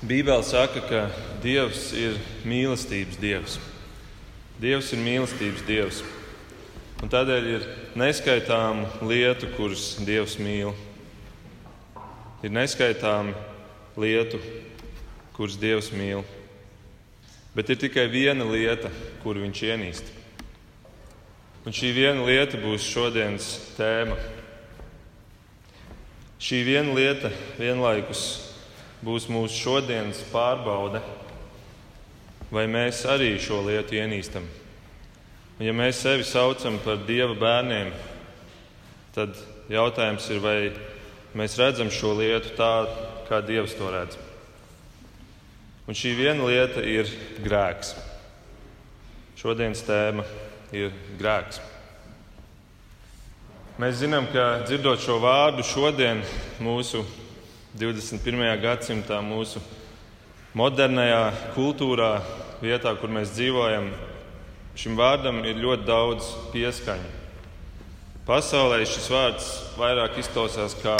Bībele saka, ka Dievs ir mīlestības Dievs. Dievs ir mīlestības Dievs. Un tādēļ ir neskaitāmu lietu, kuras Dievs mīl. Ir neskaitāmu lietu, kuras Dievs mīl. Bet ir tikai viena lieta, kuru Viņš ienīst. Un šī viena lieta būs šodienas tēma. Šī viena lieta vienlaikus būs mūsu šodienas pārbaude, vai mēs arī šo lietu ienīstam. Un ja mēs sevi saucam par Dieva bērniem, tad jautājums ir, vai mēs redzam šo lietu tā, kā Dievs to redz. Un šī viena lieta ir grēks. Šodienas tēma ir grēks. Mēs zinām, ka dzirdot šo vārdu šodien, mūsu 21. gadsimtā, mūsu modernajā kultūrā, vietā, kur mēs dzīvojam, šim vārdam ir ļoti daudz pieskaņu. Pasaulē šis vārds vairāk izklausās kā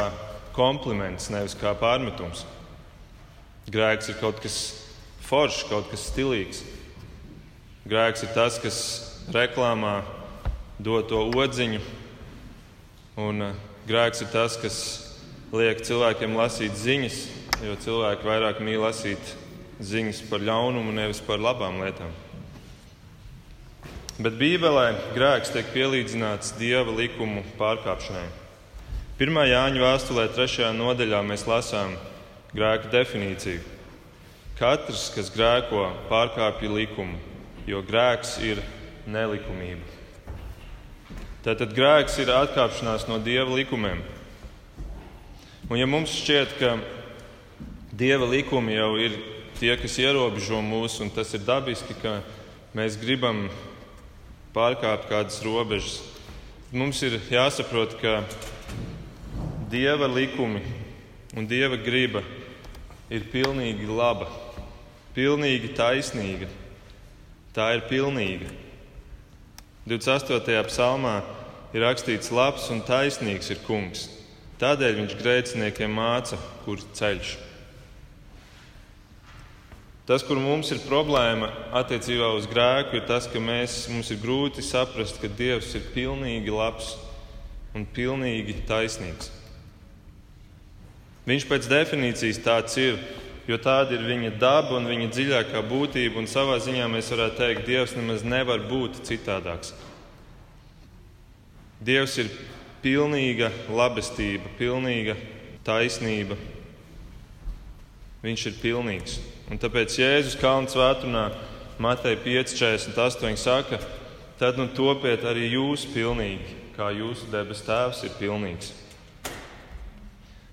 kompliments, nevis kā pārmetums. Grēks ir kaut kas foršs, kaut kas stilīgs. Grēks ir tas, kas reklāmā dod to odziņu, un uh, grēks ir tas, kas liek cilvēkiem lasīt ziņas, jo cilvēki vairāk mīl lasīt ziņas par ļaunumu, nevis par labām lietām. Bet Bībelē grēks tiek pielīdzināts dieva likumu pārkāpšanai. 1. Jāņa vēstulē, 3. nodaļā mēs lasām grēka definīciju. Katrs, kas grēko, pārkāpj likumu, jo grēks ir nelikumība. Tātad grēks ir atkāpšanās no dieva likumiem. Un ja mums šķiet, ka dieva likumi jau ir tie, kas ierobežo mūs, un tas ir dabiski, ka mēs gribam pārkāpt kādas robežas, mums ir jāsaprot, ka dieva likumi un dieva griba ir pilnīgi laba, pilnīgi taisnīga. Tā ir pilnīga. 28. psalmā ir rakstīts, labs un taisnīgs ir kungs. Tādēļ viņš grēciniekiem māca, kur ceļš. Tas, kur mums ir problēma attiecībā uz grēku, ir tas, ka mēs, mums ir grūti saprast, ka Dievs ir pilnīgi labs un pilnīgi taisnīgs. Viņš pēc definīcijas tāds ir, jo tāda ir viņa daba un viņa dziļākā būtība. Savā ziņā mēs varētu teikt, Dievs nemaz nevar būt citādāks. Dievs ir pilnīga labestība, pilnīga taisnība. Viņš ir pilnīgs. Un tāpēc Jēzus Kalnu svētdienā Mateja 5,48 saka, tad nu topiet arī jūs pilnīgi, kā jūsu debes Tēvs ir pilnīgs.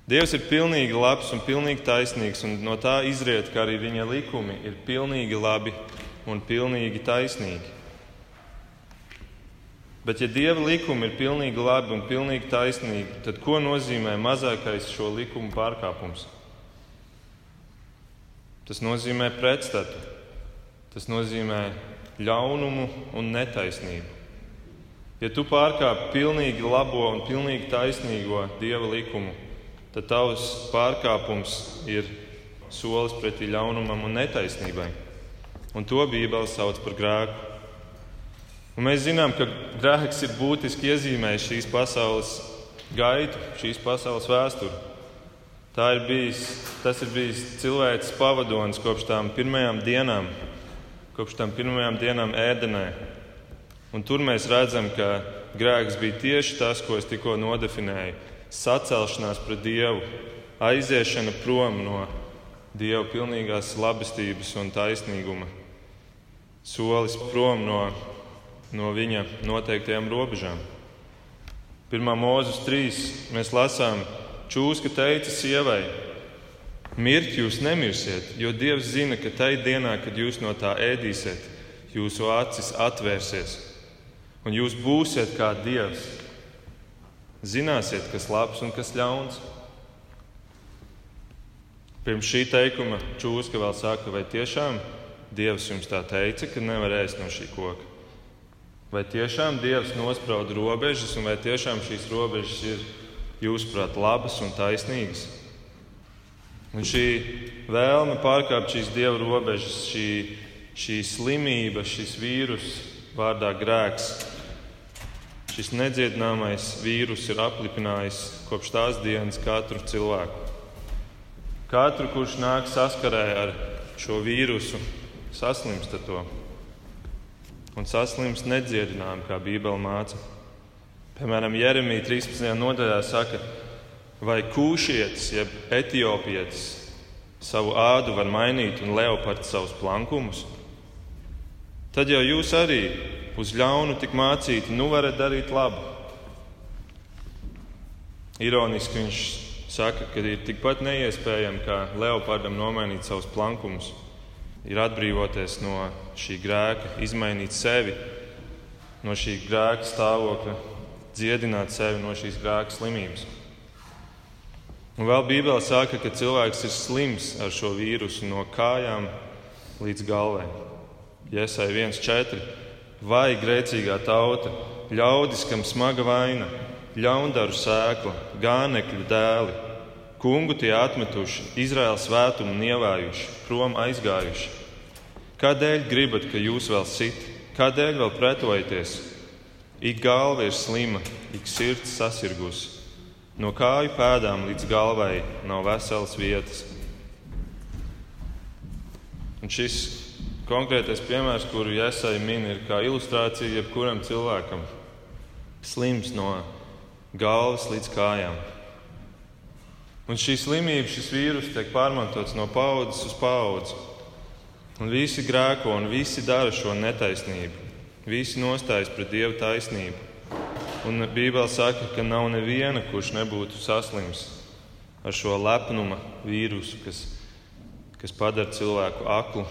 Dievs ir pilnīgi labs un pilnīgi taisnīgs, un no tā izriet, ka arī viņa likumi ir pilnīgi labi un pilnīgi taisnīgi. Bet, ja Dieva likumi ir pilnīgi labi un pilnīgi taisnīgi, tad ko nozīmē mazākais šo likumu pārkāpums? Tas nozīmē pretstatu, tas nozīmē ļaunumu un netaisnību. Ja tu pārkāpi pilnīgi labo un pilnīgi taisnīgo Dieva likumu, tad tavs pārkāpums ir solis pretī ļaunumam un netaisnībai. Un to Bībele sauc par grēku. Un mēs zinām, ka grēks ir būtiski iezīmējis šīs pasaules gaitu, šīs pasaules vēsturi. Ir bijis, tas ir bijis cilvēks pavadonis kopš tām pirmajām dienām, kopš tām pirmajām dienām ēdenē. Un tur mēs redzam, ka grēks bija tieši tas, ko es tikko nodefinēju sacelšanās pret Dievu, aiziešana prom no Dieva pilnīgās labestības un taisnīguma, solis prom no, no viņa noteiktajām robežām. Pirmā mūzes trīs mēs lasām, čūska teica sievai, mirt jūs nemirsiet, jo Dievs zina, ka tajā dienā, kad jūs no tā ēdīsiet, jūsu acis atvērsies un jūs būsiet kā Dievs Zināsiet, kas labs un kas ļauns. Pirms šī teikuma čūska vēl saka, vai tiešām Dievs jums tā teica, ka nevar ēst no šī koka? Vai tiešām Dievs nosprauda robežas, un vai tiešām šīs robežas ir, jūsuprāt, labas un taisnīgas? Un šī vēlme pārkāpt šīs dieva robežas, šī, šī slimība, šis vīrus, vārdā grēks. Šis nedziedināmais vīrus ir aplipinājis kopš tās dienas katru cilvēku. Katru, kurš nāk saskarē ar šo vīrusu, saslimst ar to. Un saslimst nedziedinājumi, kā Bībele māca. Piemēram, Jeremija 13. nodaļā saka, vai kūšietis, jeb etiopietis, savu ādu var mainīt un leopards savus plankumus? Tad jau jūs arī uz ļaunu tik mācīti, nu varat darīt labu. Ironiski viņš saka, ka ir tikpat neiespējami kā leopardam nomainīt savus plankumus, ir atbrīvoties no šī grēka, izmainīt sevi no šī grēka stāvokļa, dziedināt sevi no šīs grēka slimības. Un vēl Bībelē saka, ka cilvēks ir slims ar šo vīrusu no kājām līdz galvai. Iesai 1,4. Vai grēcīgā tauta, ļaudis, kam smaga vaina, ļaundaru sēkla, gānekļu dēli, kungu tie atmetuši, Izraēlas svētumu nievājuši, prom aizgājuši. Kādēļ gribat, ka jūs vēl sit? Kādēļ vēl pretojaties? Ik galva ir slima, ik sirds sasirgusi. No kāju pēdām līdz galvai nav veselas vietas. Un šis konkrētais piemērs, kuru Jēzus min, ir kā ilustrācija jebkuram cilvēkam. Slims no galvas līdz kājām. Un šī slimība, šis vīrus tiek pārmantots no paudzes uz paudzi. Un visi grēko un visi dara šo netaisnību. Visi nostājas pret dievu taisnību. Un Bībele saka, ka nav neviena, kurš nebūtu saslims ar šo lepnuma vīrusu, kas, kas padara cilvēku aklu,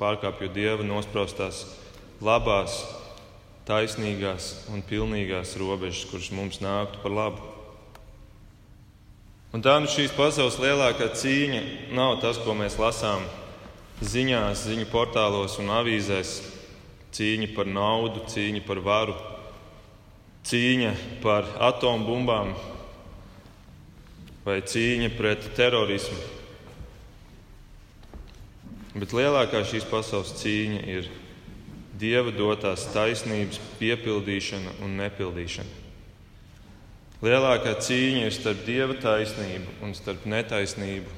pārkāpjot dieva nospraustās labās, taisnīgās un pilnīgās robežas, kuras mums nāktu par labu. Un tā nu šīs pasaules lielākā cīņa nav tas, ko mēs lasām ziņās, ziņu portālos un avīzēs. Cīņa par naudu, cīņa par varu, cīņa par atombumbām vai cīņa pret terorismu. Bet lielākā šīs pasaules cīņa ir Dieva dotās taisnības piepildīšana un nepildīšana. Lielākā cīņa ir starp dieva taisnību un starp netaisnību,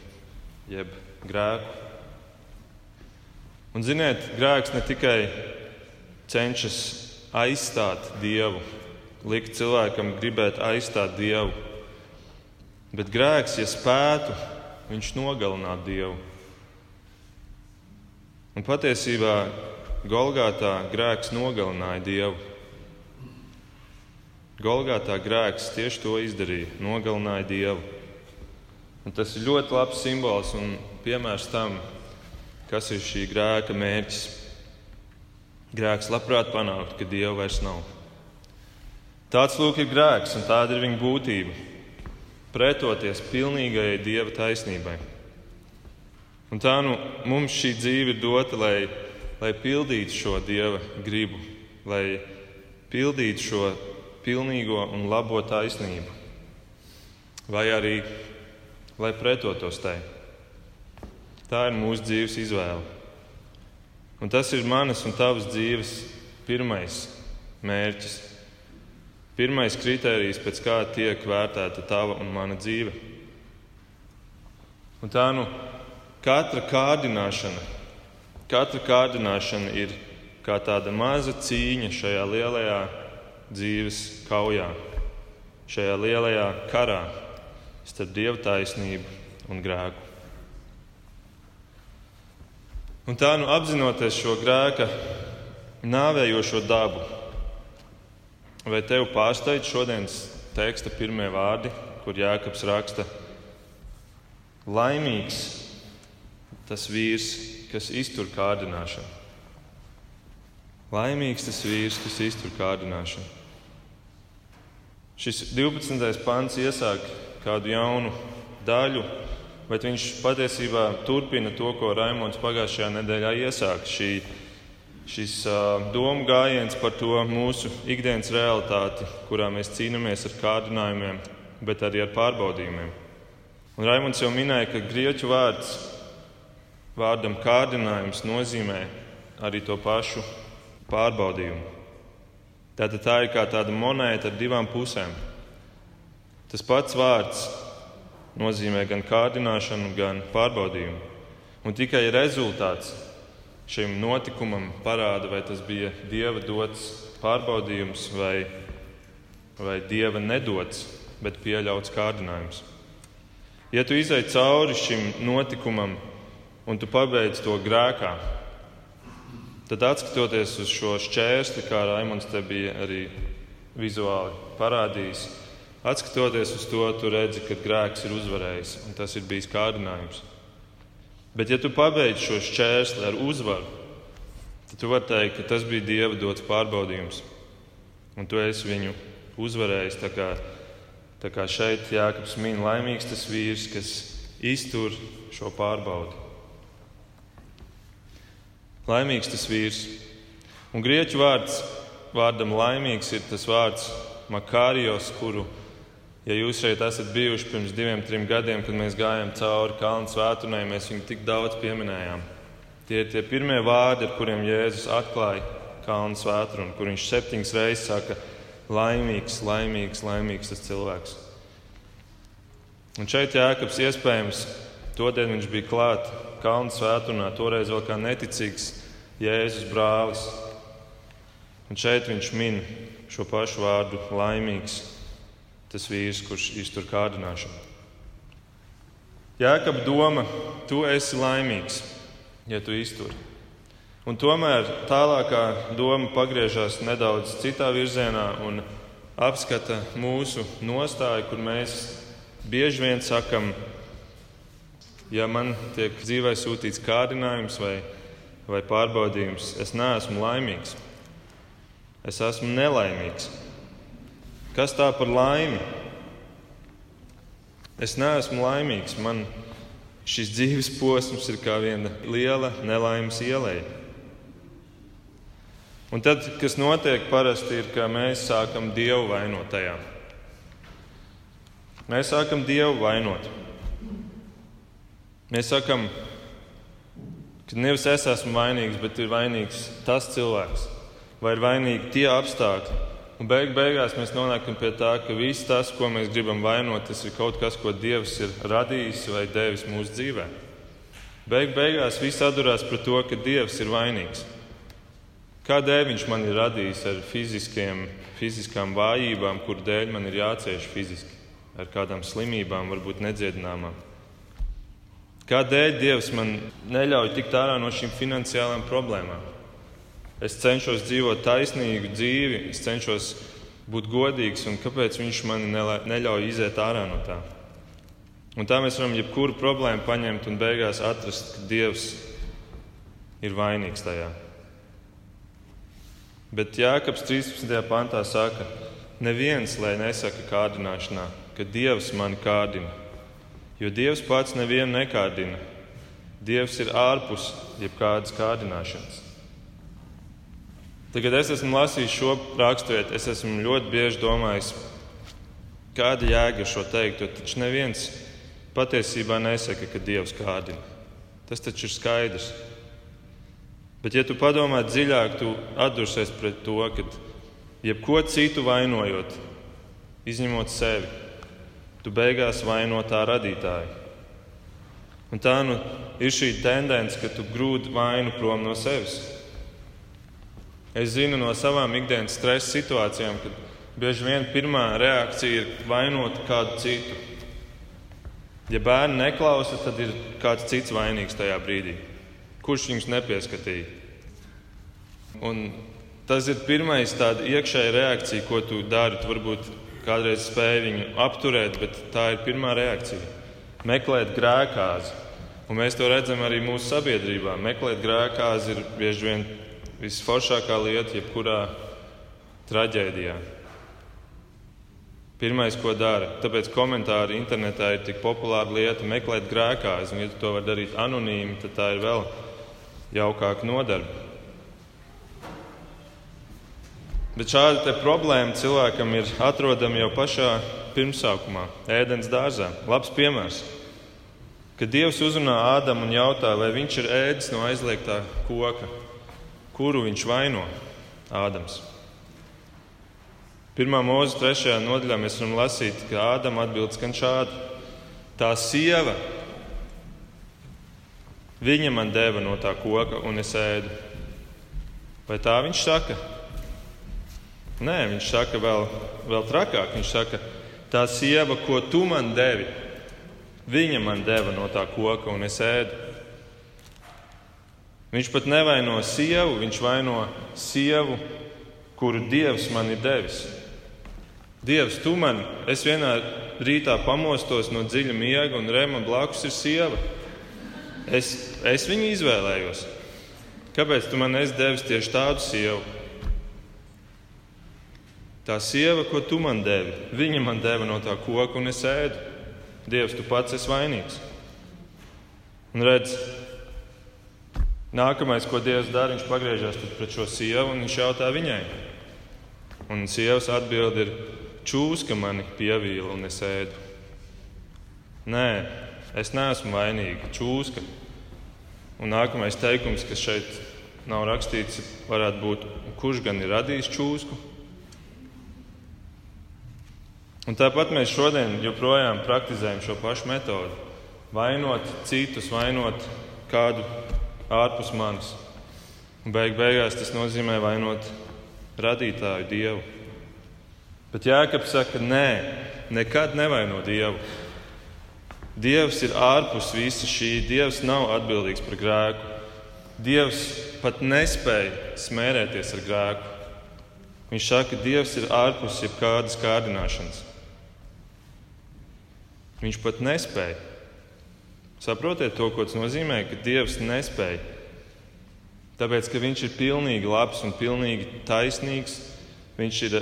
jeb grēku. Un, ziniet, grēks ne tikai cenšas aizstāt dievu, likt cilvēkam gribēt aizstāt dievu. Bet grēks, ja spētu, viņš nogalināt dievu. Un patiesībā Golgātā grēks nogalināja dievu. Golgātā grēks tieši to izdarīja, nogalināja dievu. Un tas ir ļoti labs simbols un piemērs tam, kas ir šī grēka mērķis. Grēks labprāt panākt, ka dievu vairs nav. Tāds lūk ir grēks, un tāda ir viņa būtība. Pretoties pilnīgajai dieva taisnībai. Un tā nu mums šī dzīve ir dota, lai, lai pildītu šo dieva gribu, lai pildītu šo pilnīgo un labo taisnību, vai arī lai pretotos tai. Tā ir mūsu dzīves izvēle. Un tas ir manas un tavas dzīves pirmais mērķis Pirmais kritērijs, pēc kā tiek vērtēta tava un mana dzīve. Un tā nu katra kārdināšana, katra kārdināšana ir kā tāda maza cīņa šajā lielajā dzīves kaujā, šajā lielajā karā starp dievu taisnību un grēku. Un tā nu apzinoties šo grēka nāvējošo dabu, Vai tev pārsteidz šodienas teksta pirmie vārdi, kur Jēkabs raksta: Laimīgs tas vīrs, kas iztur kārdināšanu. Laimīgs tas vīrs, kas iztur kārdināšanu. Šis 12. pants iesāk kādu jaunu daļu, bet viņš patiesībā turpina to, ko Raimons pagājušajā nedēļā iesāka. Šī šis uh, domu gājiens par to mūsu ikdienas realitāti, kurā mēs cīnāmies ar kārdinājumiem, bet arī ar pārbaudījumiem. Un Raimons jau minēja, ka grieķu vārds vārdam kārdinājums nozīmē arī to pašu pārbaudījumu. Tātad tā ir kā tāda monēta ar divām pusēm. Tas pats vārds nozīmē gan kārdināšanu, gan pārbaudījumu. Un tikai rezultāts šim notikumam parāda, vai tas bija dieva dots pārbaudījums vai, vai dieva nedots, bet pieļauts kārdinājums. Ja tu izai cauri šim notikumam un tu pabeidz to grēkā, tad atskatoties uz šo šķērsli, kā Raimons te bija arī vizuāli parādījis, atskatoties uz to, tu redzi, ka grēks ir uzvarējis un tas ir bijis kārdinājums. Bet, ja tu pabeidz šo šķērsli ar uzvaru, tad tu vari teikt, ka tas bija Dieva dots pārbaudījums, un tu esi viņu uzvarējis. Tā kā, tā kā šeit Jānis min laimīgs tas vīrs, kas iztur šo pārbaudi. Laimīgs tas vīrs. Un grieķu vārds vārdam laimīgs ir tas vārds makārijos, kuru Ja jūs šeit esat bijuši pirms diviem, trim gadiem, kad mēs gājām cauri kalnu svētdienai, mēs viņu tik daudz pieminējām. Tie ir tie pirmie vārdi, ar kuriem Jēzus atklāja kalnu svētdienu, kur viņš septiņas reizes saka, laimīgs, laimīgs, laimīgs tas cilvēks. Un šeit Jēkabs iespējams todien viņš bija klāt kalnu svētdienā, toreiz vēl kā neticīgs Jēzus brālis. Un šeit viņš min šo pašu vārdu laimīgs tas vīrs, kurš iztur kārdināšanu. Jēkab doma, tu esi laimīgs, ja tu izturi. Un tomēr tālākā doma pagriežas nedaudz citā virzienā un apskata mūsu nostāju, kur mēs bieži vien sakam, ja man tiek dzīvē sūtīts kārdinājums vai, vai pārbaudījums, es neesmu laimīgs. Es esmu nelaimīgs. Kas tā par laimi? Es neesmu laimīgs. Man šis dzīves posms ir kā viena liela nelaimes ielēja. Un tad, kas notiek parasti, ir, ka mēs sākam Dievu vainot tajā. Mēs sākam Dievu vainot. Mēs sakam, ka nevis es esmu vainīgs, bet ir vainīgs tas cilvēks, vai ir vainīgi tie apstākļi, Un beig beigās mēs nonākam pie tā, ka viss tas, ko mēs gribam vainot, tas ir kaut kas, ko Dievs ir radījis vai devis mūsu dzīvē. Beig beigās viss atdurās par to, ka Dievs ir vainīgs. Kādēļ Viņš man ir radījis ar fiziskām vājībām, kur dēļ man ir jācieš fiziski, ar kādām slimībām, varbūt nedziedināmām? Kādēļ Dievs man neļauj tikt ārā no šīm finansiālām problēmām? Es cenšos dzīvot taisnīgu dzīvi, es cenšos būt godīgs, un kāpēc viņš man neļauj iziet ārā no tā? Un tā mēs varam jebkuru problēmu paņemt un beigās atrast, ka Dievs ir vainīgs tajā. Bet Jānis 13. pantā saka, neviens lai nesaka kārdināšanā, ka Dievs mani kārdina, jo Dievs pats nevienu nekārdina. Dievs ir ārpus jebkādas kārdināšanas. Tagad es esmu lasījis šo raksturvietu, es esmu ļoti bieži domājis, kāda jēga šo teikt, jo taču neviens patiesībā nesaka, ka Dievs kārdina. Tas taču ir skaidrs. Bet, ja tu padomā dziļāk, tu atdursies pret to, ka jebko citu vainojot, izņemot sevi, tu beigās vaino tā radītāju. Un tā nu ir šī tendence, ka tu grūti vainu prom no sevis. Es zinu no savām ikdienas stresa situācijām, ka bieži vien pirmā reakcija ir vainot kādu citu. Ja bērni neklausa, tad ir kāds cits vainīgs tajā brīdī. Kurš viņus nepieskatīja? Un tas ir pirmais tāds iekšēja reakcija, ko tu dari. Tu varbūt kādreiz spēj viņu apturēt, bet tā ir pirmā reakcija. Meklēt grēkāzi. Un mēs to redzam arī mūsu sabiedrībā. Meklēt grēkāzi ir bieži vien visforšākā lieta, jebkurā traģēdijā. Pirmais, ko dara, tāpēc komentāri internetā ir tik populāra lieta, meklēt grēkājas, un, ja tu to vari darīt anonīmi, tad tā ir vēl jaukāka nodarbe. Bet šāda problēma cilvēkam ir atrodama jau pašā pirmsākumā, ēdienas dārzā. Labs piemērs. kad Dievs uzrunā Ādamu un jautā, vai viņš ir ēdis no aizliegtā koka, kuru viņš vaino Ādams. Pirmā mūža trešajā nodaļā mēs varam lasīt, ka Ādama atbild skan šādi: Tā sieva, viņa man deva no tā koka, un es ēdu. Vai tā viņš saka? Nē, viņš saka vēl, vēl trakāk. Viņš saka, tā sieva, ko tu man devi, viņa man deva no tā koka, un es ēdu. Viņš pat nevaino sievu, viņš vaino sievu, kuru Dievs man ir devis. Dievs, tu man, es vienā rītā pamostos no dziļa miega, un Rēma blakus ir sieva. Es, es viņu izvēlējos. Kāpēc tu man esi devis tieši tādu sievu? Tā sieva, ko tu man devi, viņa man deva no tā koka, un es ēdu. Dievs, tu pats esi vainīgs. Un redz, nākamais, ko Dievs dara, viņš pagriežas pret šo sievu un viņš jautā viņai. Un sievas atbild ir, čūska mani pievīla un es ēdu. Nē, es neesmu vainīga, čūska. Un nākamais teikums, kas šeit nav rakstīts, varētu būt, kurš gan ir radījis čūsku? Un tāpat mēs šodien joprojām praktizējam šo pašu metodi. Vainot citus, vainot kādu ārpus manis. Un beig beigās tas nozīmē vainot radītāju, Dievu. Bet Jēkabs saka, nē, nekad nevaino Dievu. Dievs ir ārpus visa šī. Dievs nav atbildīgs par grēku. Dievs pat nespēja smērēties ar grēku. Viņš saka, ka Dievs ir ārpus jebkādas kārdināšanas. Viņš pat nespēja. Saprotiet to, ko tas nozīmē, ka Dievs nespēja. Tāpēc, ka Viņš ir pilnīgi labs un pilnīgi taisnīgs, Viņš ir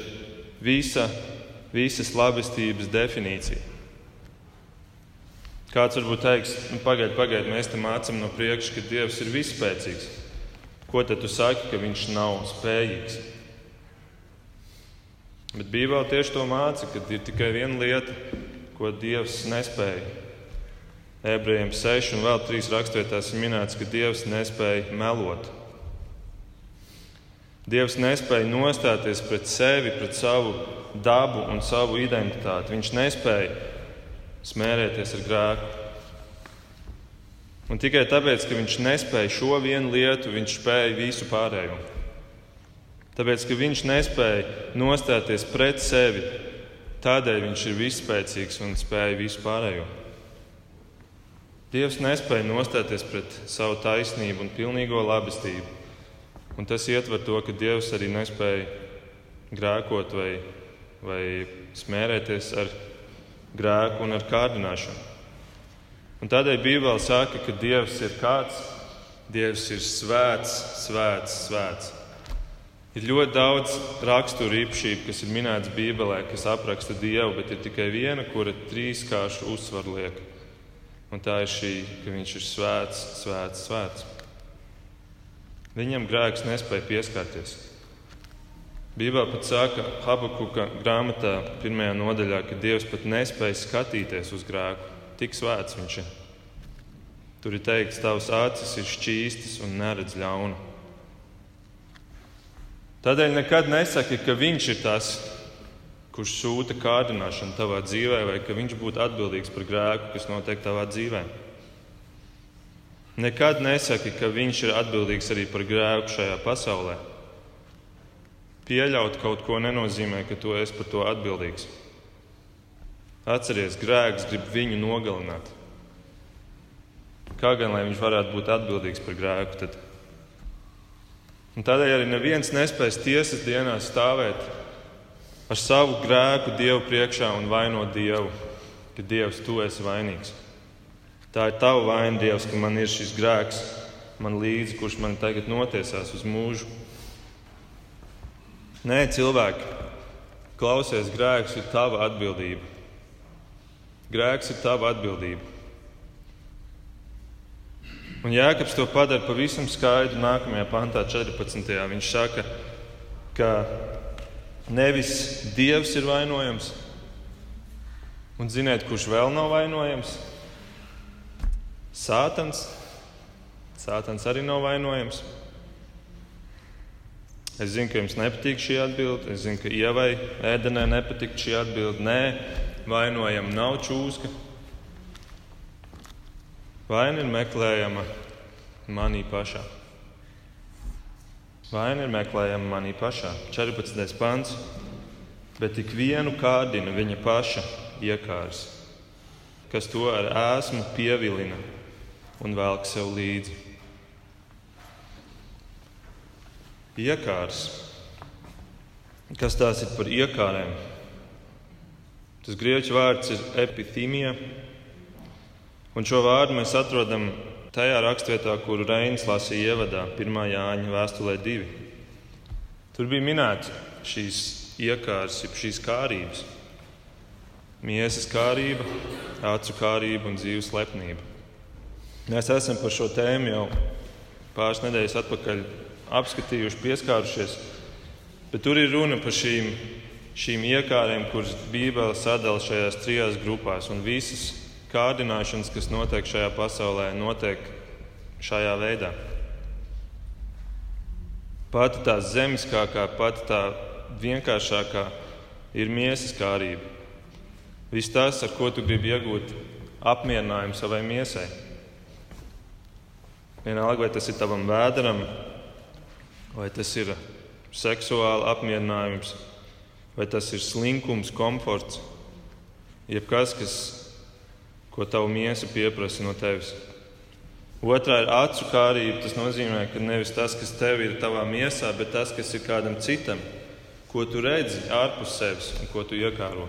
visa, visas labestības definīcija. Kāds varbūt teiks, nu, pagaidiet, pagaidiet, mēs tam mācām no priekša, ka Dievs ir vispēcīgs. Ko tad tu saki, ka Viņš nav spējīgs? Bet Bībelē tieši to māca, ka ir tikai viena lieta, ko Dievs nespēja. Ebrejiem 6 un vēl 3 rakstvietās ir minēts, ka Dievs nespēja melot. Dievs nespēja nostāties pret sevi, pret savu dabu un savu identitāti. Viņš nespēja smērēties ar grēku. Un tikai tāpēc, ka viņš nespēja šo vienu lietu, viņš spēja visu pārējo. Tāpēc, ka viņš nespēja nostāties pret sevi, Tādēļ viņš ir vispēcīgs un spēja visu pārējo. Dievs nespēja nostāties pret savu taisnību un pilnīgo labestību. Un tas ietver to, ka Dievs arī nespēja grēkot vai, vai smērēties ar grēku un ar kārdināšanu. Un tādēļ Bībele saka, ka Dievs ir kāds, Dievs ir svēts, svēts, svēts. Ir ļoti daudz raksturu īpašību, kas ir minētas Bībelē, kas apraksta Dievu, bet ir tikai viena, kura trīskāršu uzsvaru liek. Un tā ir šī, ka viņš ir svēts, svēts, svēts. Viņam grēks nespēja pieskarties. Bībelē pat saka, Habakuka grāmatā, pirmajā nodaļā, ka Dievs pat nespēja skatīties uz grēku. Tik svēts viņš ir. Tur ir teikts, tavs acis ir šķīstas un neredz ļaunu. Tādēļ nekad nesaki, ka viņš ir tas, kurš sūta kārdināšanu tavā dzīvē, vai ka viņš būtu atbildīgs par grēku, kas notiek tavā dzīvē. Nekad nesaki, ka viņš ir atbildīgs arī par grēku šajā pasaulē. Pieļaut kaut ko nenozīmē, ka tu esi par to atbildīgs. Atceries, grēks grib viņu nogalināt. Kā gan lai viņš varētu būt atbildīgs par grēku? Tad Un tādēļ arī neviens nespēs tiesas dienā stāvēt ar savu grēku Dievu priekšā un vainot Dievu, ka Dievs, tu esi vainīgs. Tā ir tava vaina, Dievs, ka man ir šis grēks, man līdzi, kurš man tagad notiesās uz mūžu. Nē, cilvēki, klausies, grēks ir tava atbildība. Grēks ir tava atbildība. Un Jēkabs to padara pavisam skaidru nākamajā pantā, 14. Viņš saka, ka nevis Dievs ir vainojams, un ziniet, kurš vēl nav vainojams? Sātans. Sātans arī nav vainojams. Es zinu, ka jums nepatīk šī atbilde. Es zinu, ka ievai ēdenē nepatīk šī atbilde. Nē, vainojama nav čūska. Vaina ir meklējama manī pašā. Vaina ir meklējama manī pašā. 14. pants. Bet ik vienu kārdina viņa paša iekārs, kas to ar ēsmu pievilina un velk sev līdzi. Iekārs. Kas tās ir par iekārēm? Tas grieķu vārds ir epithēmija, un šo vārdu mēs atrodam tajā rakstvietā, kuru Reinis lasīja ievadā, 1. Jāņa vēstulē 2. Tur bija minēts šīs iekārs, šīs kārības. Miesas kārība, acu kārība un dzīves lepnība. Mēs esam par šo tēmu jau pāris nedēļas atpakaļ apskatījuši, pieskārušies. Bet tur ir runa par šīm, šīm iekārēm, kuras Bībele sadala šajās trijās grupās. Un visas kārdināšanas, kas notiek šajā pasaulē, notiek šajā veidā. Pati tā zemiskākā, pati tā vienkāršākā ir miesas kārība. Viss tas, ar ko tu gribi iegūt apmierinājumu savai miesai. Vienalga, vai tas ir tavam vēderam, vai tas ir seksuāli apmierinājums, vai tas ir slinkums, komforts, jebkas, kas, ko tavu miesa pieprasa no tevis. Otrā ir acu kārība. Tas nozīmē, ka nevis tas, kas tev ir tavā miesā, bet tas, kas ir kādam citam, ko tu redzi ārpus sevis un ko tu iekāro.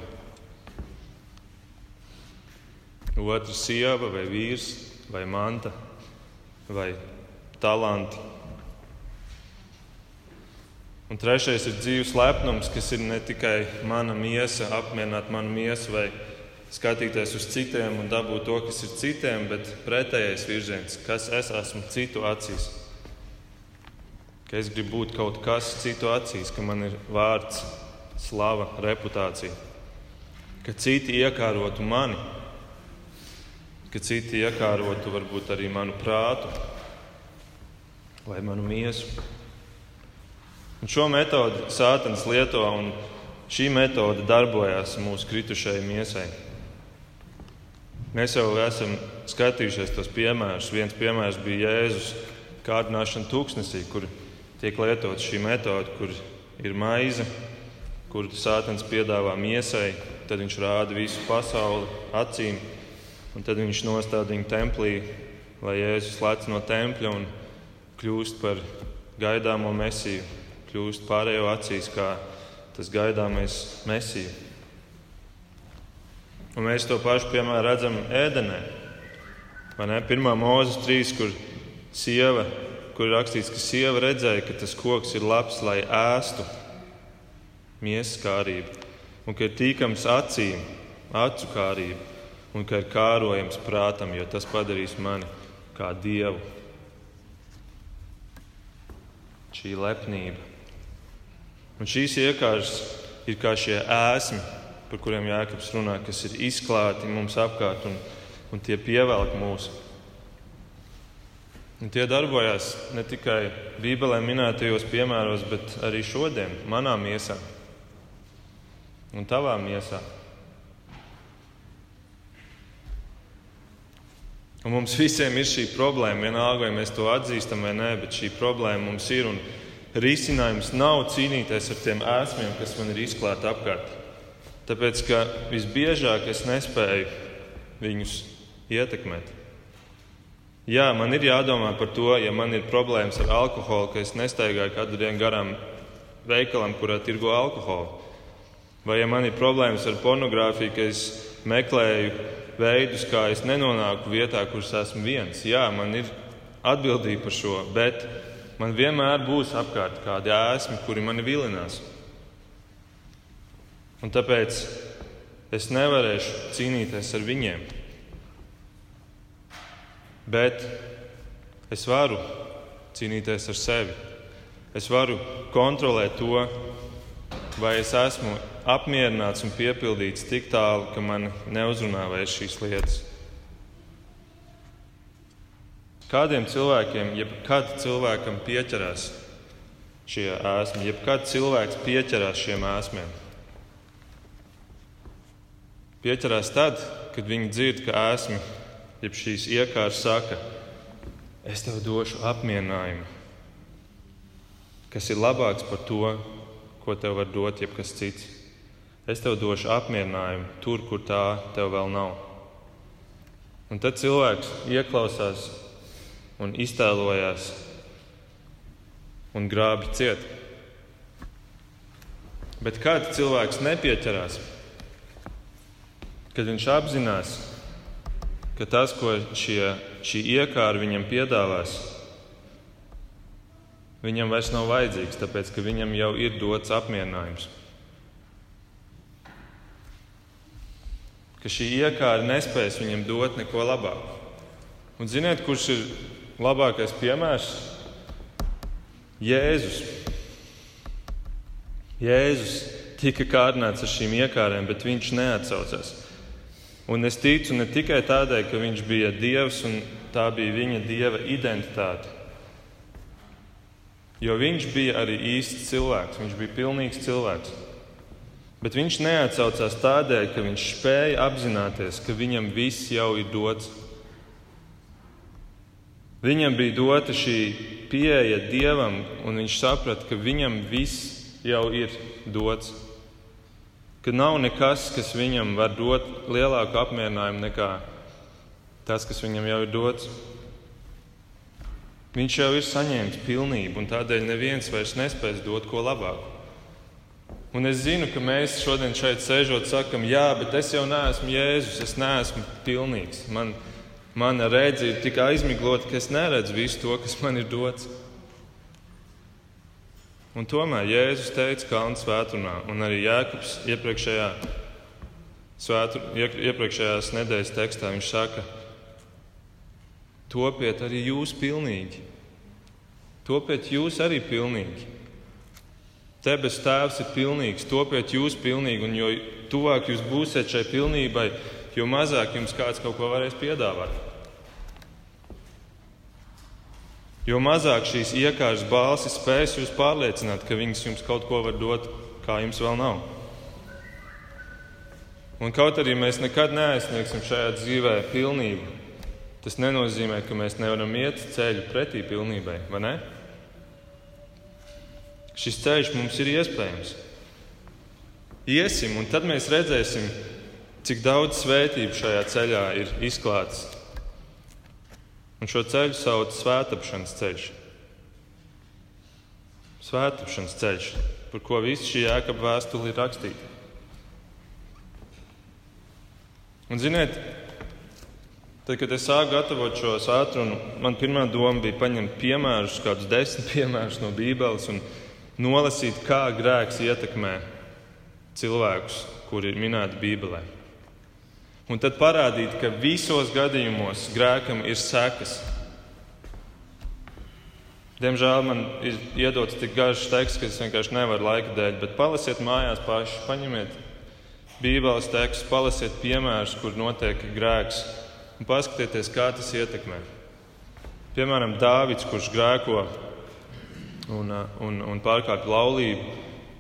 Otra sieva vai vīrs vai manta vai talanti Un trešais ir dzīves lepnums, kas ir ne tikai mana miesa, apmierināt manu miesu vai skatīties uz citiem un dabūt to, kas ir citiem, bet pretējais virziens, kas es esmu citu acīs. Ka es gribu būt kaut kas citu acīs, ka man ir vārds, slava, reputācija. Ka citi iekārotu mani, ka citi iekārotu varbūt arī manu prātu vai manu miesu. Un šo metodi Sātans lieto, un šī metode darbojas mūsu kritušajai miesai. Mēs jau esam skatījušies tos piemērus. Viens piemērs bija Jēzus kārdināšana tūkstnesī, kur tiek lietota šī metode, kur ir maize, kuru Sātans piedāvā miesai, tad viņš rāda visu pasauli acīm, un tad viņš nostāda viņu templī, lai Jēzus lec no tempļa un kļūst par gaidāmo mesiju kļūst pārējo acīs kā tas gaidāmais mesija. Un mēs to pašu piemēram redzam ēdenē. Pirmā mūzika trīs, kur sieva, kur rakstīts, ka sieva redzēja, ka tas koks ir labs, lai ēstu miesas kārību, un ka ir tīkams acīm, acu kārība, un ka ir kārojams prātam, jo tas padarīs mani kā dievu. Šī lepnība. Un šīs iekārtas ir kā šie ēsmi, par kuriem Jānis runā, kas ir izklāti mums apkārt un, un tie pievelk mūsu. Un tie darbojas ne tikai Bībelē minētajos piemēros, bet arī šodien, manā miesā un tavā miesā. Un mums visiem ir šī problēma, vienalga, vai mēs to atzīstam vai nē, bet šī problēma mums ir. Risinājums nav cīnīties ar tiem ēsmiem, kas man ir izklāti apkārt. Tāpēc, ka visbiežāk es nespēju viņus ietekmēt. Jā, man ir jādomā par to, ja man ir problēmas ar alkoholu, ka es nestaigāju katru dienu garām veikalam, kurā tirgo alkoholu. Vai ja man ir problēmas ar pornogrāfiju, ka es meklēju veidus, kā es nenonāku vietā, kur esmu viens. Jā, man ir atbildība par šo, bet man vienmēr būs apkārt kādi ēsmi, kuri mani vilinās. Un tāpēc es nevarēšu cīnīties ar viņiem. Bet es varu cīnīties ar sevi. Es varu kontrolēt to, vai es esmu apmierināts un piepildīts tik tālu, ka man neuzrunā vairs šīs lietas. Kādiem cilvēkiem, jebkad cilvēkam pieķerās šie ēsmi, jebkad cilvēks pieķerās šiem ēsmiem? Pieķerās tad, kad viņi dzird, ka ēsmi, jeb šīs iekārtas saka, es tev došu apmierinājumu, kas ir labāks par to, ko tev var dot jebkas cits. Es tev došu apmierinājumu tur, kur tā tev vēl nav. Un tad cilvēks ieklausās un iztēlojās un grābi ciet. Bet kad cilvēks nepieķerās, kad viņš apzinās, ka tas, ko šie, šī iekāra viņam piedāvās, viņam vairs nav vajadzīgs, tāpēc ka viņam jau ir dots apmierinājums. Ka šī iekāra nespēs viņam dot neko labāku. Un ziniet, kurš ir labākais piemērs? Jēzus. Jēzus tika kārdināts ar šīm iekārēm, bet viņš neatsaucās. Un es ticu ne tikai tādēļ, ka viņš bija Dievs un tā bija viņa dieva identitāte. Jo viņš bija arī īsts cilvēks, viņš bija pilnīgs cilvēks. Bet viņš neatsaucās tādēļ, ka viņš spēja apzināties, ka viņam viss jau ir dots. Viņam bija dota šī pieeja dievam, un viņš saprata, ka viņam viss jau ir dots. Ka nav nekas, kas viņam var dot lielāku apmierinājumu nekā tas, kas viņam jau ir dots. Viņš jau ir saņēmis pilnību, un tādēļ neviens vairs nespēs dot ko labāku. Un es zinu, ka mēs šodien šeit sēžot, sakam, jā, bet es jau neesmu Jēzus, es neesmu pilnīgs. Man, mana redze ir tik aizmiglota, ka es neredzu visu to, kas man ir dots. Un tomēr Jēzus teica Kalnu svētdienā, un arī Jēkabs iepriekšējā, svētu, iepriekšējās nedēļas tekstā viņš saka, topiet arī jūs pilnīgi. Topiet jūs arī pilnīgi. Debes Tēvs ir pilnīgs, topiet jūs pilnīgi, un jo tuvāk jūs būsiet šai pilnībai, jo mazāk jums kāds kaut ko varēs piedāvāt. Jo mazāk šīs iekārtas balsis spēs jūs pārliecināt, ka viņas jums kaut ko var dot, kā jums vēl nav. Un kaut arī mēs nekad neaizsniegsim šajā dzīvē pilnību, tas nenozīmē, ka mēs nevaram iet ceļu pretī pilnībai, vai ne? Šis ceļš mums ir iespējams. Iesim, un tad mēs redzēsim, cik daudz svētību šajā ceļā ir izklāts Un šo ceļu sauc par svētāpšanas ceļš. Svētāpšanas ceļš, par ko visa šī jēkaba vēstule ir rakstīta. Un, ziniet, tad, kad es sāku gatavot šo sātrunu, man pirmā doma bija paņemt piemērus, kādus desmit piemērus no Bībeles un nolasīt, kā grēks ietekmē cilvēkus, kuri ir minēti Bībelē. Un tad parādīt, ka visos gadījumos grēkam ir sekas. Diemžēl man ir iedots tik garš teksts, ka es vienkārši nevaru laika dēļ, bet palasiet mājās paši, paņemiet Bībeles tekstu, palasiet piemērus, kur notiek grēks, un paskatieties, kā tas ietekmē. Piemēram, Dāvids, kurš grēko un, un, un pārkāpj laulību,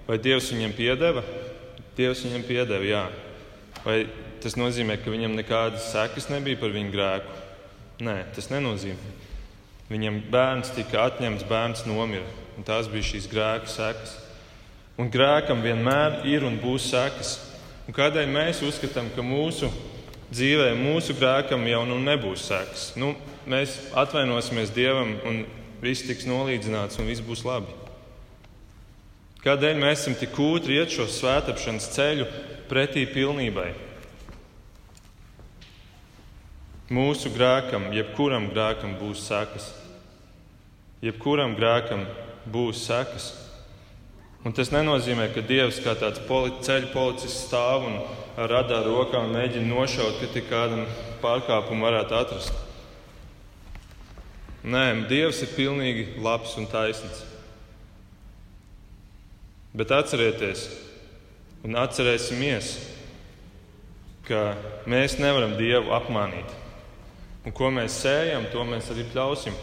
vai Dievs viņam piedeva? Dievs viņam piedeva, jā. Vai tas nozīmē, ka viņam nekādas sekas nebija par viņu grēku. Nē, tas nenozīmē. Viņam bērns tika atņemts, bērns nomira. Tās bija šīs grēka sekas. Un grēkam vienmēr ir un būs sekas. Un kādēļ mēs uzskatām, ka mūsu dzīvē, mūsu grēkam jau nu nebūs sekas? Nu, mēs atvainosimies Dievam, un viss tiks nolīdzināts, un viss būs labi. Kādēļ mēs esam tik kūtri iet šo svētāpšanas ceļu pretī pilnībai? Mūsu grēkam, jebkuram grēkam būs sekas. Jebkuram grēkam būs sekas. Un tas nenozīmē, ka Dievs kā tāds poli, ceļu policists stāv un ar radāru rokā mēģina nošaut, ka tik kādam pārkāpumu varētu atrast. Nē, Dievs ir pilnīgi labs un taisnīgs. Bet atcerieties, un atcerēsimies, ka mēs nevaram Dievu apmānīt. Un ko mēs sējam, to mēs arī pļausim.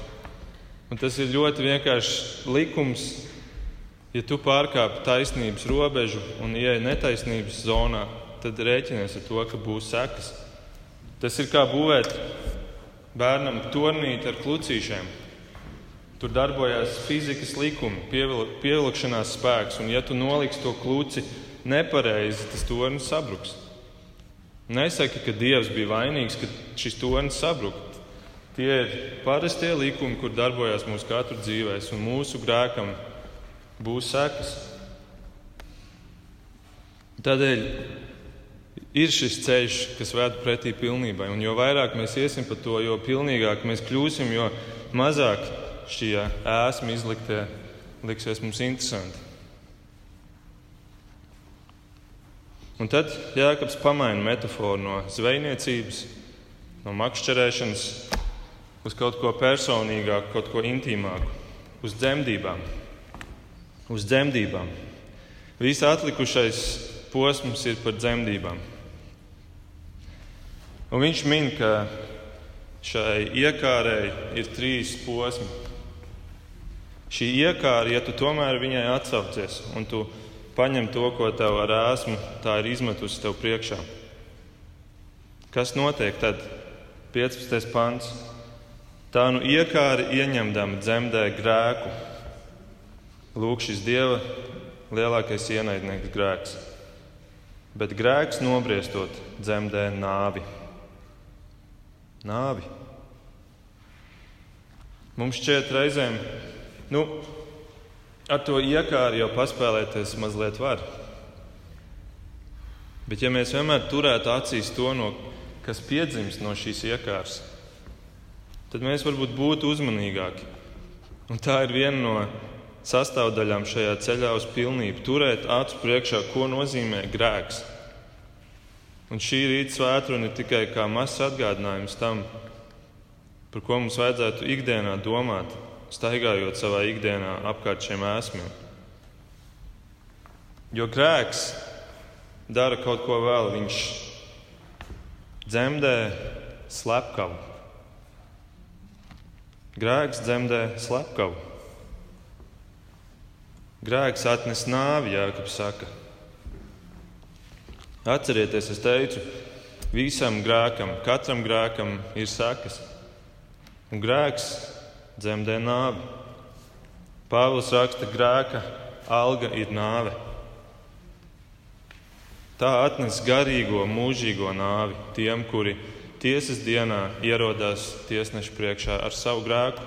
Un tas ir ļoti vienkāršs likums. Ja tu pārkāp taisnības robežu un ieej netaisnības zonā, tad rēķinies ar to, ka būs sekas. Tas ir kā būvēt bērnam turnīti ar klucīšiem. Tur darbojās fizikas likumi, pievilkšanās spēks, un ja tu noliksi to kluci nepareizi, tas tornis sabruks. Nesaki, ka Dievs bija vainīgs, ka šis tornis sabruka. Tie ir parastie likumi, kur darbojas mūsu katru dzīvē, un mūsu grēkam būs sekas. Tādēļ ir šis ceļš, kas ved pretī pilnībai. Un jo vairāk mēs iesim pa to, jo pilnīgāk mēs kļūsim, jo mazāk šie ēsmi izliktie liksies mums interesanti. Un tad Jēkabs pamaina metaforu no zvejniecības, no makšķerēšanas uz kaut ko personīgāku, kaut ko intīmāku, uz dzemdībām. Uz dzemdībām. Viss atlikušais posms ir par dzemdībām. Un viņš min, ka šai iekārai ir trīs posmi. Šī iekāra, ja tu tomēr viņai atsaucies un tu paņem to, ko tev ar ēsmu tā ir izmetusi tev priekšā. Kas notiek tad? 15. pants. Tā nu iekāra ieņemdama dzemdē grēku. Lūk, šis Dieva lielākais ienaidnieks grēks. Bet grēks nobriestot dzemdē nāvi. Nāvi. Mums šķiet reizēm, nu, ar to iekāru jau paspēlēties mazliet var. Bet, ja mēs vienmēr turētu acīs to, no, kas piedzimst no šīs iekārtas, tad mēs varbūt būtu uzmanīgāki. Un tā ir viena no sastāvdaļām šajā ceļā uz pilnību. Turēt acu priekšā, ko nozīmē grēks. Un šī rīta svētdiena ir tikai kā mazs atgādinājums tam, par ko mums vajadzētu ikdienā domāt, staigājot savā ikdienā apkārt šiem ēsmiem. Jo grēks dara kaut ko vēl. Viņš dzemdē slepkavu. Grēks dzemdē slepkavu. Grēks atnes nāvi, Jānis saka. Atcerieties, es teicu, visam grēkam, katram grēkam ir sekas. Un grēks dzemdē nāvi. Pāvils raksta, ka grēka alga ir nāve. Tā atnes garīgo, mūžīgo nāvi tiem, kuri tiesas dienā ierodās tiesneša priekšā ar savu grēku.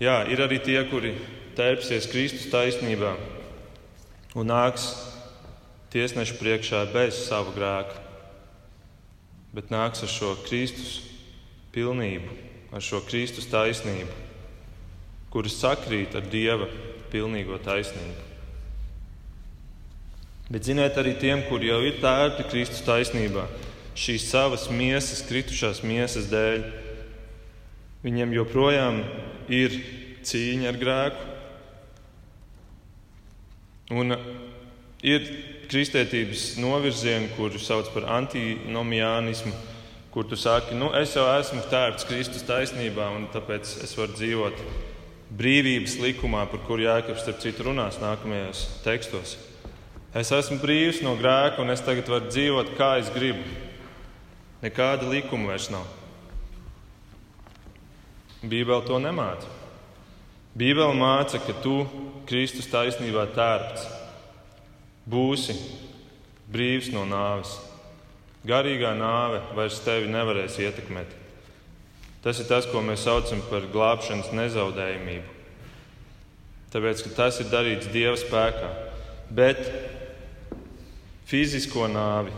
Jā, ir arī tie, kuri tērpsies Kristus taisnībā un nāks tiesneša priekšā bez sava grēka, bet nāks ar šo Kristus pilnību, ar šo Kristus taisnību, kuras sakrīt ar Dieva pilnīgo taisnību. Bet ziniet, arī tiem, kur jau ir tērti Kristus taisnībā, šīs savas miesas, kritušās miesas dēļ, viņiem joprojām ir cīņa ar grēku. Un ir kristietības novirzieni, kurus sauc par antinomiānismu, kur tu saki, nu, es jau esmu tērpts Kristus taisnībā, un tāpēc es varu dzīvot brīvības likumā, par kuru Jēkabs starp citu runās nākamajos tekstos. Es esmu brīvs no grēka, un es tagad varu dzīvot, kā es gribu. Nekāda likuma vairs nav. Bībele to nemāca. Bībele māca, ka tu Kristus taisnībā tērpts, būsi brīvs no nāves. Garīgā nāve vairs tevi nevarēs ietekmēt. Tas ir tas, ko mēs saucam par glābšanas nezaudējumību. Tāpēc, ka tas ir darīts Dieva spēkā. Bet fizisko nāvi,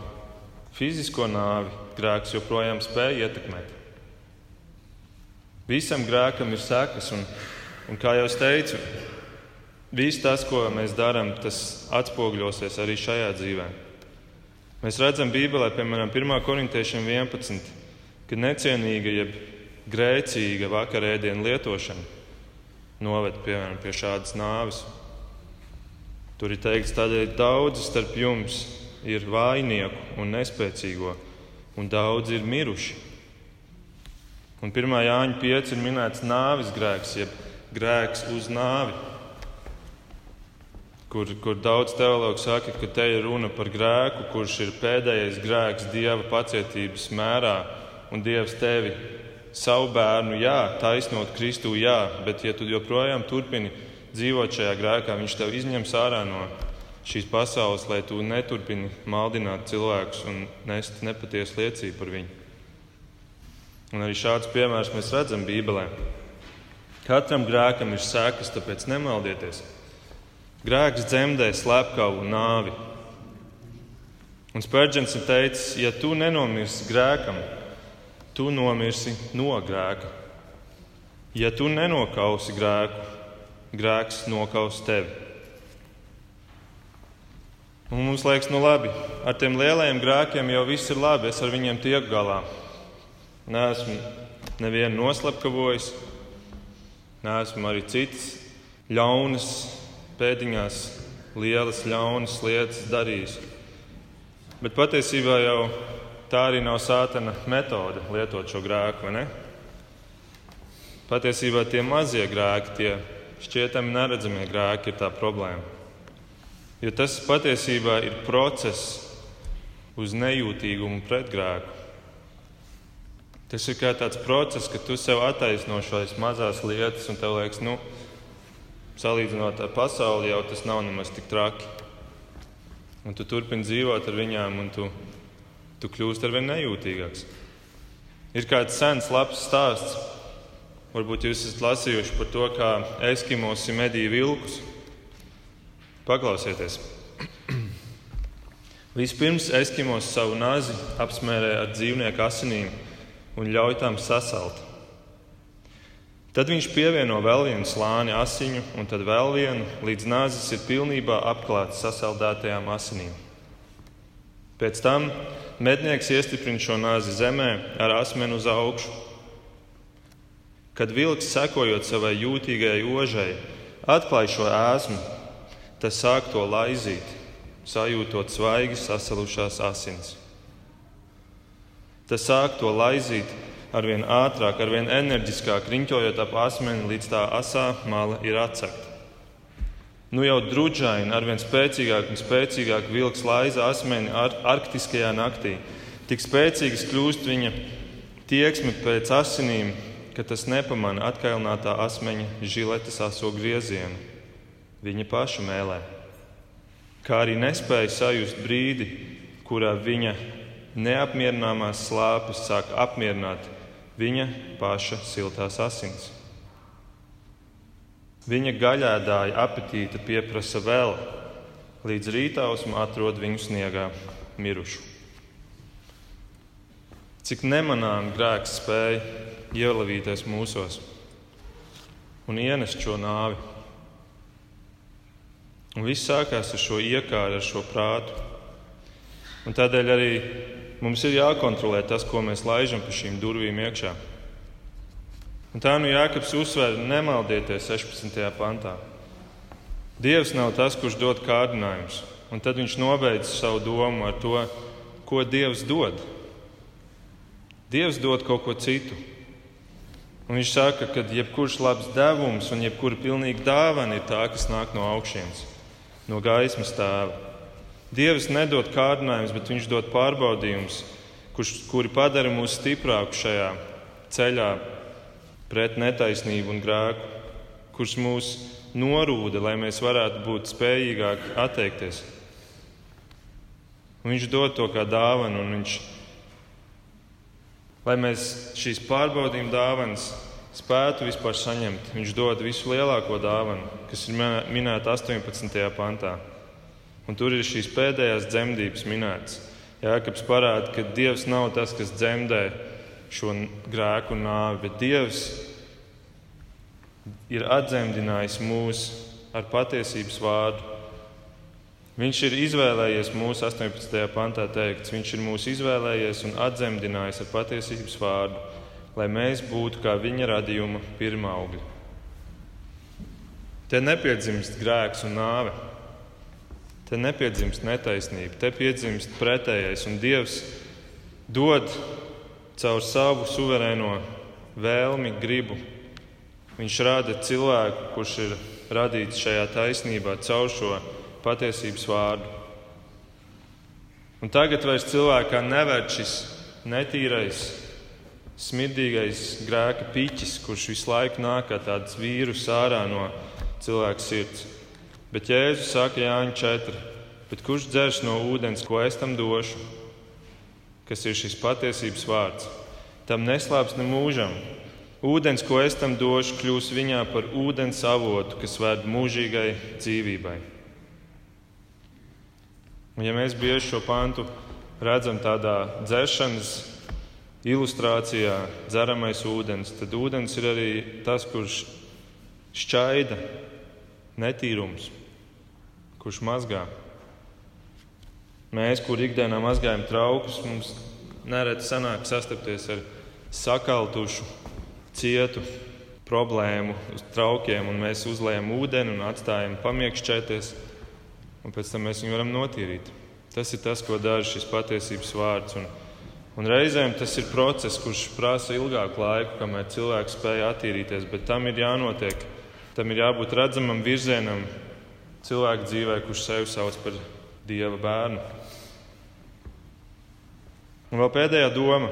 fizisko nāvi grēks joprojām spēj ietekmēt. Visam grēkam ir sekas, un, un kā jau teicu, viss tas, ko mēs darām, tas atspoguļosies arī šajā dzīvēm. Mēs redzam Bībelē, piemēram, 1. korintiešiem 11, ka necienīga, jeb grēcīga vakarēdienu lietošana noved piemēram, pie šādas nāves. Tur ir teikts, tādēļ daudzi starp jums ir vainīgu un nespēcīgo, un daudzi ir miruši. Un 1. Jāņa 5 ir minēts nāvis grēks, jeb grēks uz nāvi. Kur, kur daudz teologu saka, ka te ir runa par grēku, kurš ir pēdējais grēks Dieva pacietības mērā, un Dievs tevi savu bērnu, jā, taisnot Kristu, jā, bet ja tu joprojām turpini dzīvot šajā grēkā, viņš tev izņems ārā no šīs pasaules, lai tu neturpini maldināt cilvēkus un nest nepatiesu liecību par viņu. Un arī šādus piemērus mēs redzam Bībelē. Katram grēkam ir sekas, tāpēc nemaldieties. Grēks dzemdē slepkavu nāvi. Un Spērģents ir teicis, ja tu nenomirsi grēkam, tu nomirsi no grēka. Ja tu nenokausi grēku, grēks nokaus tevi. Un mums liekas, nu labi, ar tiem lielajiem grēkiem jau viss ir labi, es ar viņiem tieku galā. Neesmu nevienu noslepkavojis, neesmu arī citas ļaunas, pēdiņās lielas ļaunas lietas darījis. Bet patiesībā jau tā arī nav sātana metode lietot šo grēku, vai ne? Patiesībā tie mazie grēki, tie šķietami neredzamie grēki ir tā problēma. Jo tas patiesībā ir process uz nejūtīgumu pret grēku. Tas ir kā tāds process, ka tu sev attaisno šīs mazās lietas, un tev liekas, nu, salīdzinot ar pasauli, jau tas nav nemaz tik traki. Un tu turpini dzīvot ar viņām, un tu, tu kļūsti ar vien nejūtīgāks. Ir kāds sens, labs stāsts. Varbūt jūs esat lasījuši par to, kā eskimosi medīja vilkus. Paklausieties! Vispirms eskimos savu nāzi apsmērē ar dzīvnieku asinīm un ļauj tām sasalt. Tad viņš pievieno vēl vienu slāni asiņu, un tad vēl vienu, līdz nāzis ir pilnībā apklāts sasaldētajām asinīm. Pēc tam mednieks iestiprina šo nāzi zemē ar asmeni uz augšu. Kad vilks, sekojot savai jūtīgajai ožai, atklāj šo ēsmu, tas sāk to laizīt, sajūtot svaigi sasalušās asinis. Tas sāk to laizīt arvien ātrāk, arvien enerģiskāk, riņķojot ap asmeni, līdz tā asā mala ir atcakta. Nu jau drudžaini, arvien spēcīgāk un spēcīgāk vilks laiza asmeni ar arktiskajā naktī. Tik spēcīgs kļūst viņa tieksme pēc asinīm, ka tas nepamana atkailinātā asmeņa žiletes aso griezienu, viņa paša mēlē. Kā arī nespēja sajust brīdi, kurā viņa neapmierināmās slāpes sāk apmierināt viņa paša siltās asins. Viņa gaļēdāja apetīte pieprasa vēl, līdz rītausmu atrod viņu sniegā mirušu. Cik nemanām grēks spēja ielavīties mūsos un ienest šo nāvi. Un viss sākās ar šo iekāru, ar šo prātu. Un tādēļ arī Mums ir jākontrolē tas, ko mēs laižam pa šīm durvīm iekšā. Un tā nu Jānis uzsver, nemaldieties 16. pantā. Dievs nav tas, kurš dod kārdinājumus, un tad viņš nobeidz savu domu ar to, ko Dievs dod. Dievs dod kaut ko citu. Un viņš saka, ka jebkurš labs devums un jebkura pilnīga dāvana ir tā, kas nāk no augšas, no gaismas tēva. Dievs nedod kārdinājumus, bet Viņš dod pārbaudījumus, kuri padara mūs stiprākus šajā ceļā pret netaisnību un grēku, kurš mūs norūda, lai mēs varētu būt spējīgāki atteikties. Un viņš dod to kā dāvanu, un viņš, lai mēs šīs pārbaudījuma dāvanas spētu vispār saņemt, viņš dod visu lielāko dāvanu, kas ir minēta 18. pantā. Un tur ir šīs pēdējās dzemdības minētas. Jēkabs parāda, ka Dievs nav tas, kas dzemdē šo grēku un nāvi, bet Dievs ir atdzemdinājis mūs ar patiesības vārdu. Viņš ir izvēlējies mūsu 18. pantā teikts, viņš ir mūs izvēlējies un atdzemdinājis ar patiesības vārdu, lai mēs būtu kā viņa radījuma pirmā augļa. Te nepiedzimst grēks un nāve. Te nepiedzimst netaisnība, te piedzimst pretējais. Un Dievs dod caur savu suverēno vēlmi, gribu. Viņš rada cilvēku, kurš ir radīts šajā taisnībā caur šo patiesības vārdu. Un tagad vairs cilvēkā nevērt šis netīrais, smirdīgais grēka piķis, kurš visu laiku nāk kā tāds vīrus ārā no cilvēka sirds. Bet Jēzus saka Jāņa 4, bet kurš dzers no ūdens, ko es tam došu, kas ir šis patiesības vārds, tam neslāps ne mūžam. Ūdens, ko es tam došu, kļūs viņā par ūdens avotu, kas ved mūžīgai dzīvībai. Un, ja mēs bieži šo pantu redzam tādā dzeršanas ilustrācijā, dzeramais ūdens, tad ūdens ir arī tas, kurš šķaida netīrums, kurš mazgā. Mēs, kur ikdienā mazgājam traukus, mums nereti sanāk sastapties ar sakaltušu, cietu problēmu uz traukiem, un mēs uzliekam ūdeni un atstājam pamiekšķēties, un pēc tam mēs viņu varam notīrīt. Tas ir tas, ko dara šis patiesības vārds. Un, un reizēm tas ir process, kurš prasa ilgāku laiku, kamēr cilvēks spēj attīrīties, bet tam ir jānotiek. Tam ir jābūt redzamam virzienam cilvēka dzīvē, kurš sevi sauc par dieva bērnu. Un vēl pēdējā doma,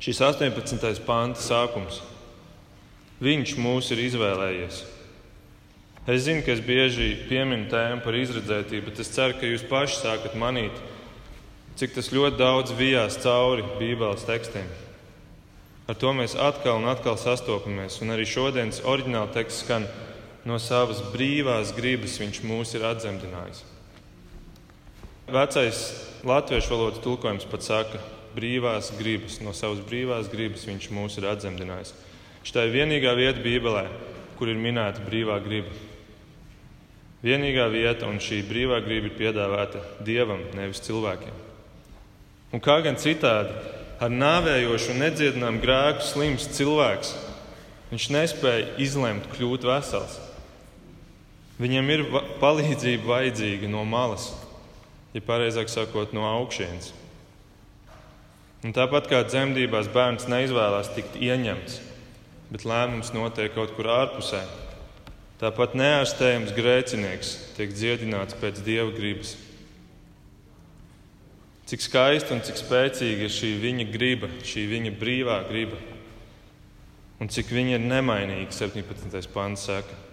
šis 18. panta sākums. Viņš mūs ir izvēlējies. Es zinu, ka es bieži pieminu tēmu par izredzētību, bet es ceru, ka jūs paši sākat manīt, cik tas ļoti daudz vijās cauri Bībeles tekstiem. Ar to mēs atkal un atkal sastopamies, un arī šodienas oriģināla teksts skan no savas brīvās gribas viņš mūs ir atzemdinājis. Vecais latviešu valodas tulkojums pat saka, brīvās gribas, no savas brīvās gribas viņš mūs ir atzemdinājis. Šī ir vienīgā vieta Bībelē, kur ir minēta brīvā griba. Vienīgā vieta, un šī brīvā griba ir piedāvāta dievam, nevis cilvēkiem. Un kā gan citādi, ar nāvējošu un nedziedināmu grēku slims cilvēks, viņš nespēja izlemt kļūt vesels. Viņam ir palīdzība vajadzīga no malas ja pareizāk sakot, no. Un tāpat kā dzemdībās bērns neizvēlās tikt ieņemts, bet lēmums notiek kaut kur ārpusē, tāpat neārstējams grēcinieks tiek dziedināts pēc dieva gribas. Cik skaista un cik spēcīga ir šī viņa griba, šī viņa brīvā griba, un cik viņa ir nemainīga, 17. pāns saka,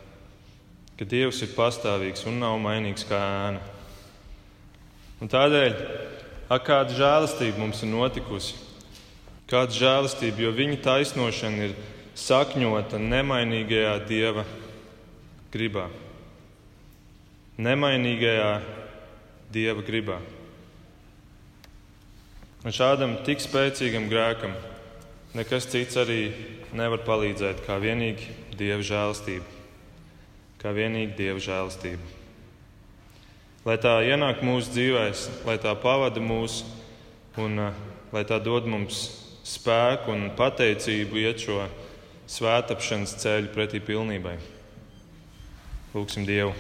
ka Dievs ir pastāvīgs un nav mainīgs kā ēna. Un tādēļ, ak, kāda žēlastība mums ir notikusi, kāda žēlastība, jo viņa taisnošana ir sakņota nemainīgajā dieva gribā. Nemainīgajā dieva gribā. Un šādam tik spēcīgam grēkam nekas cits arī nevar palīdzēt kā vienīgi dieva žēlastība. Kā vienīgi dieva žēlastība lai tā ienāk mūsu dzīvēs, lai tā pavada mūs un uh, lai tā dod mums spēku un pateicību iet šo svētāpšanas ceļu pretī pilnībai. Lūksim Dievu.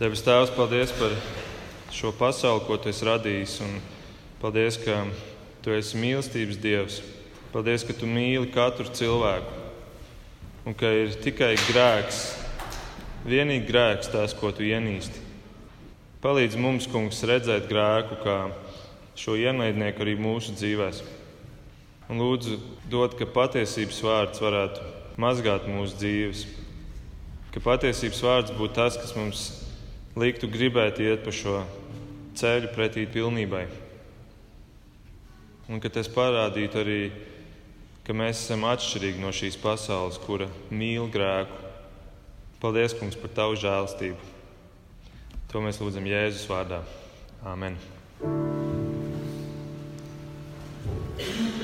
Debes Tēvs, paldies par šo pasauli, ko Tu esi radījis, un paldies, ka Tu esi mīlestības Dievs. Paldies, ka Tu mīli katru cilvēku un ka ir tikai grēks vienīgi grēks tās, ko tu ienīsti. Palīdz mums, kungs, redzēt grēku kā šo ienaidnieku arī mūsu dzīvēm. Un lūdzu, dod, ka patiesības vārds varētu mazgāt mūsu dzīves, ka patiesības vārds būtu tas, kas mums liktu gribēt iet pa šo ceļu pretī pilnībai. Un ka tas parādītu arī, ka mēs esam atšķirīgi no šīs pasaules, kura mīl grēku. Paldies, Kungs, par Tavu žēlstību. To mēs lūdzam Jēzus vārdā. Āmen! thank you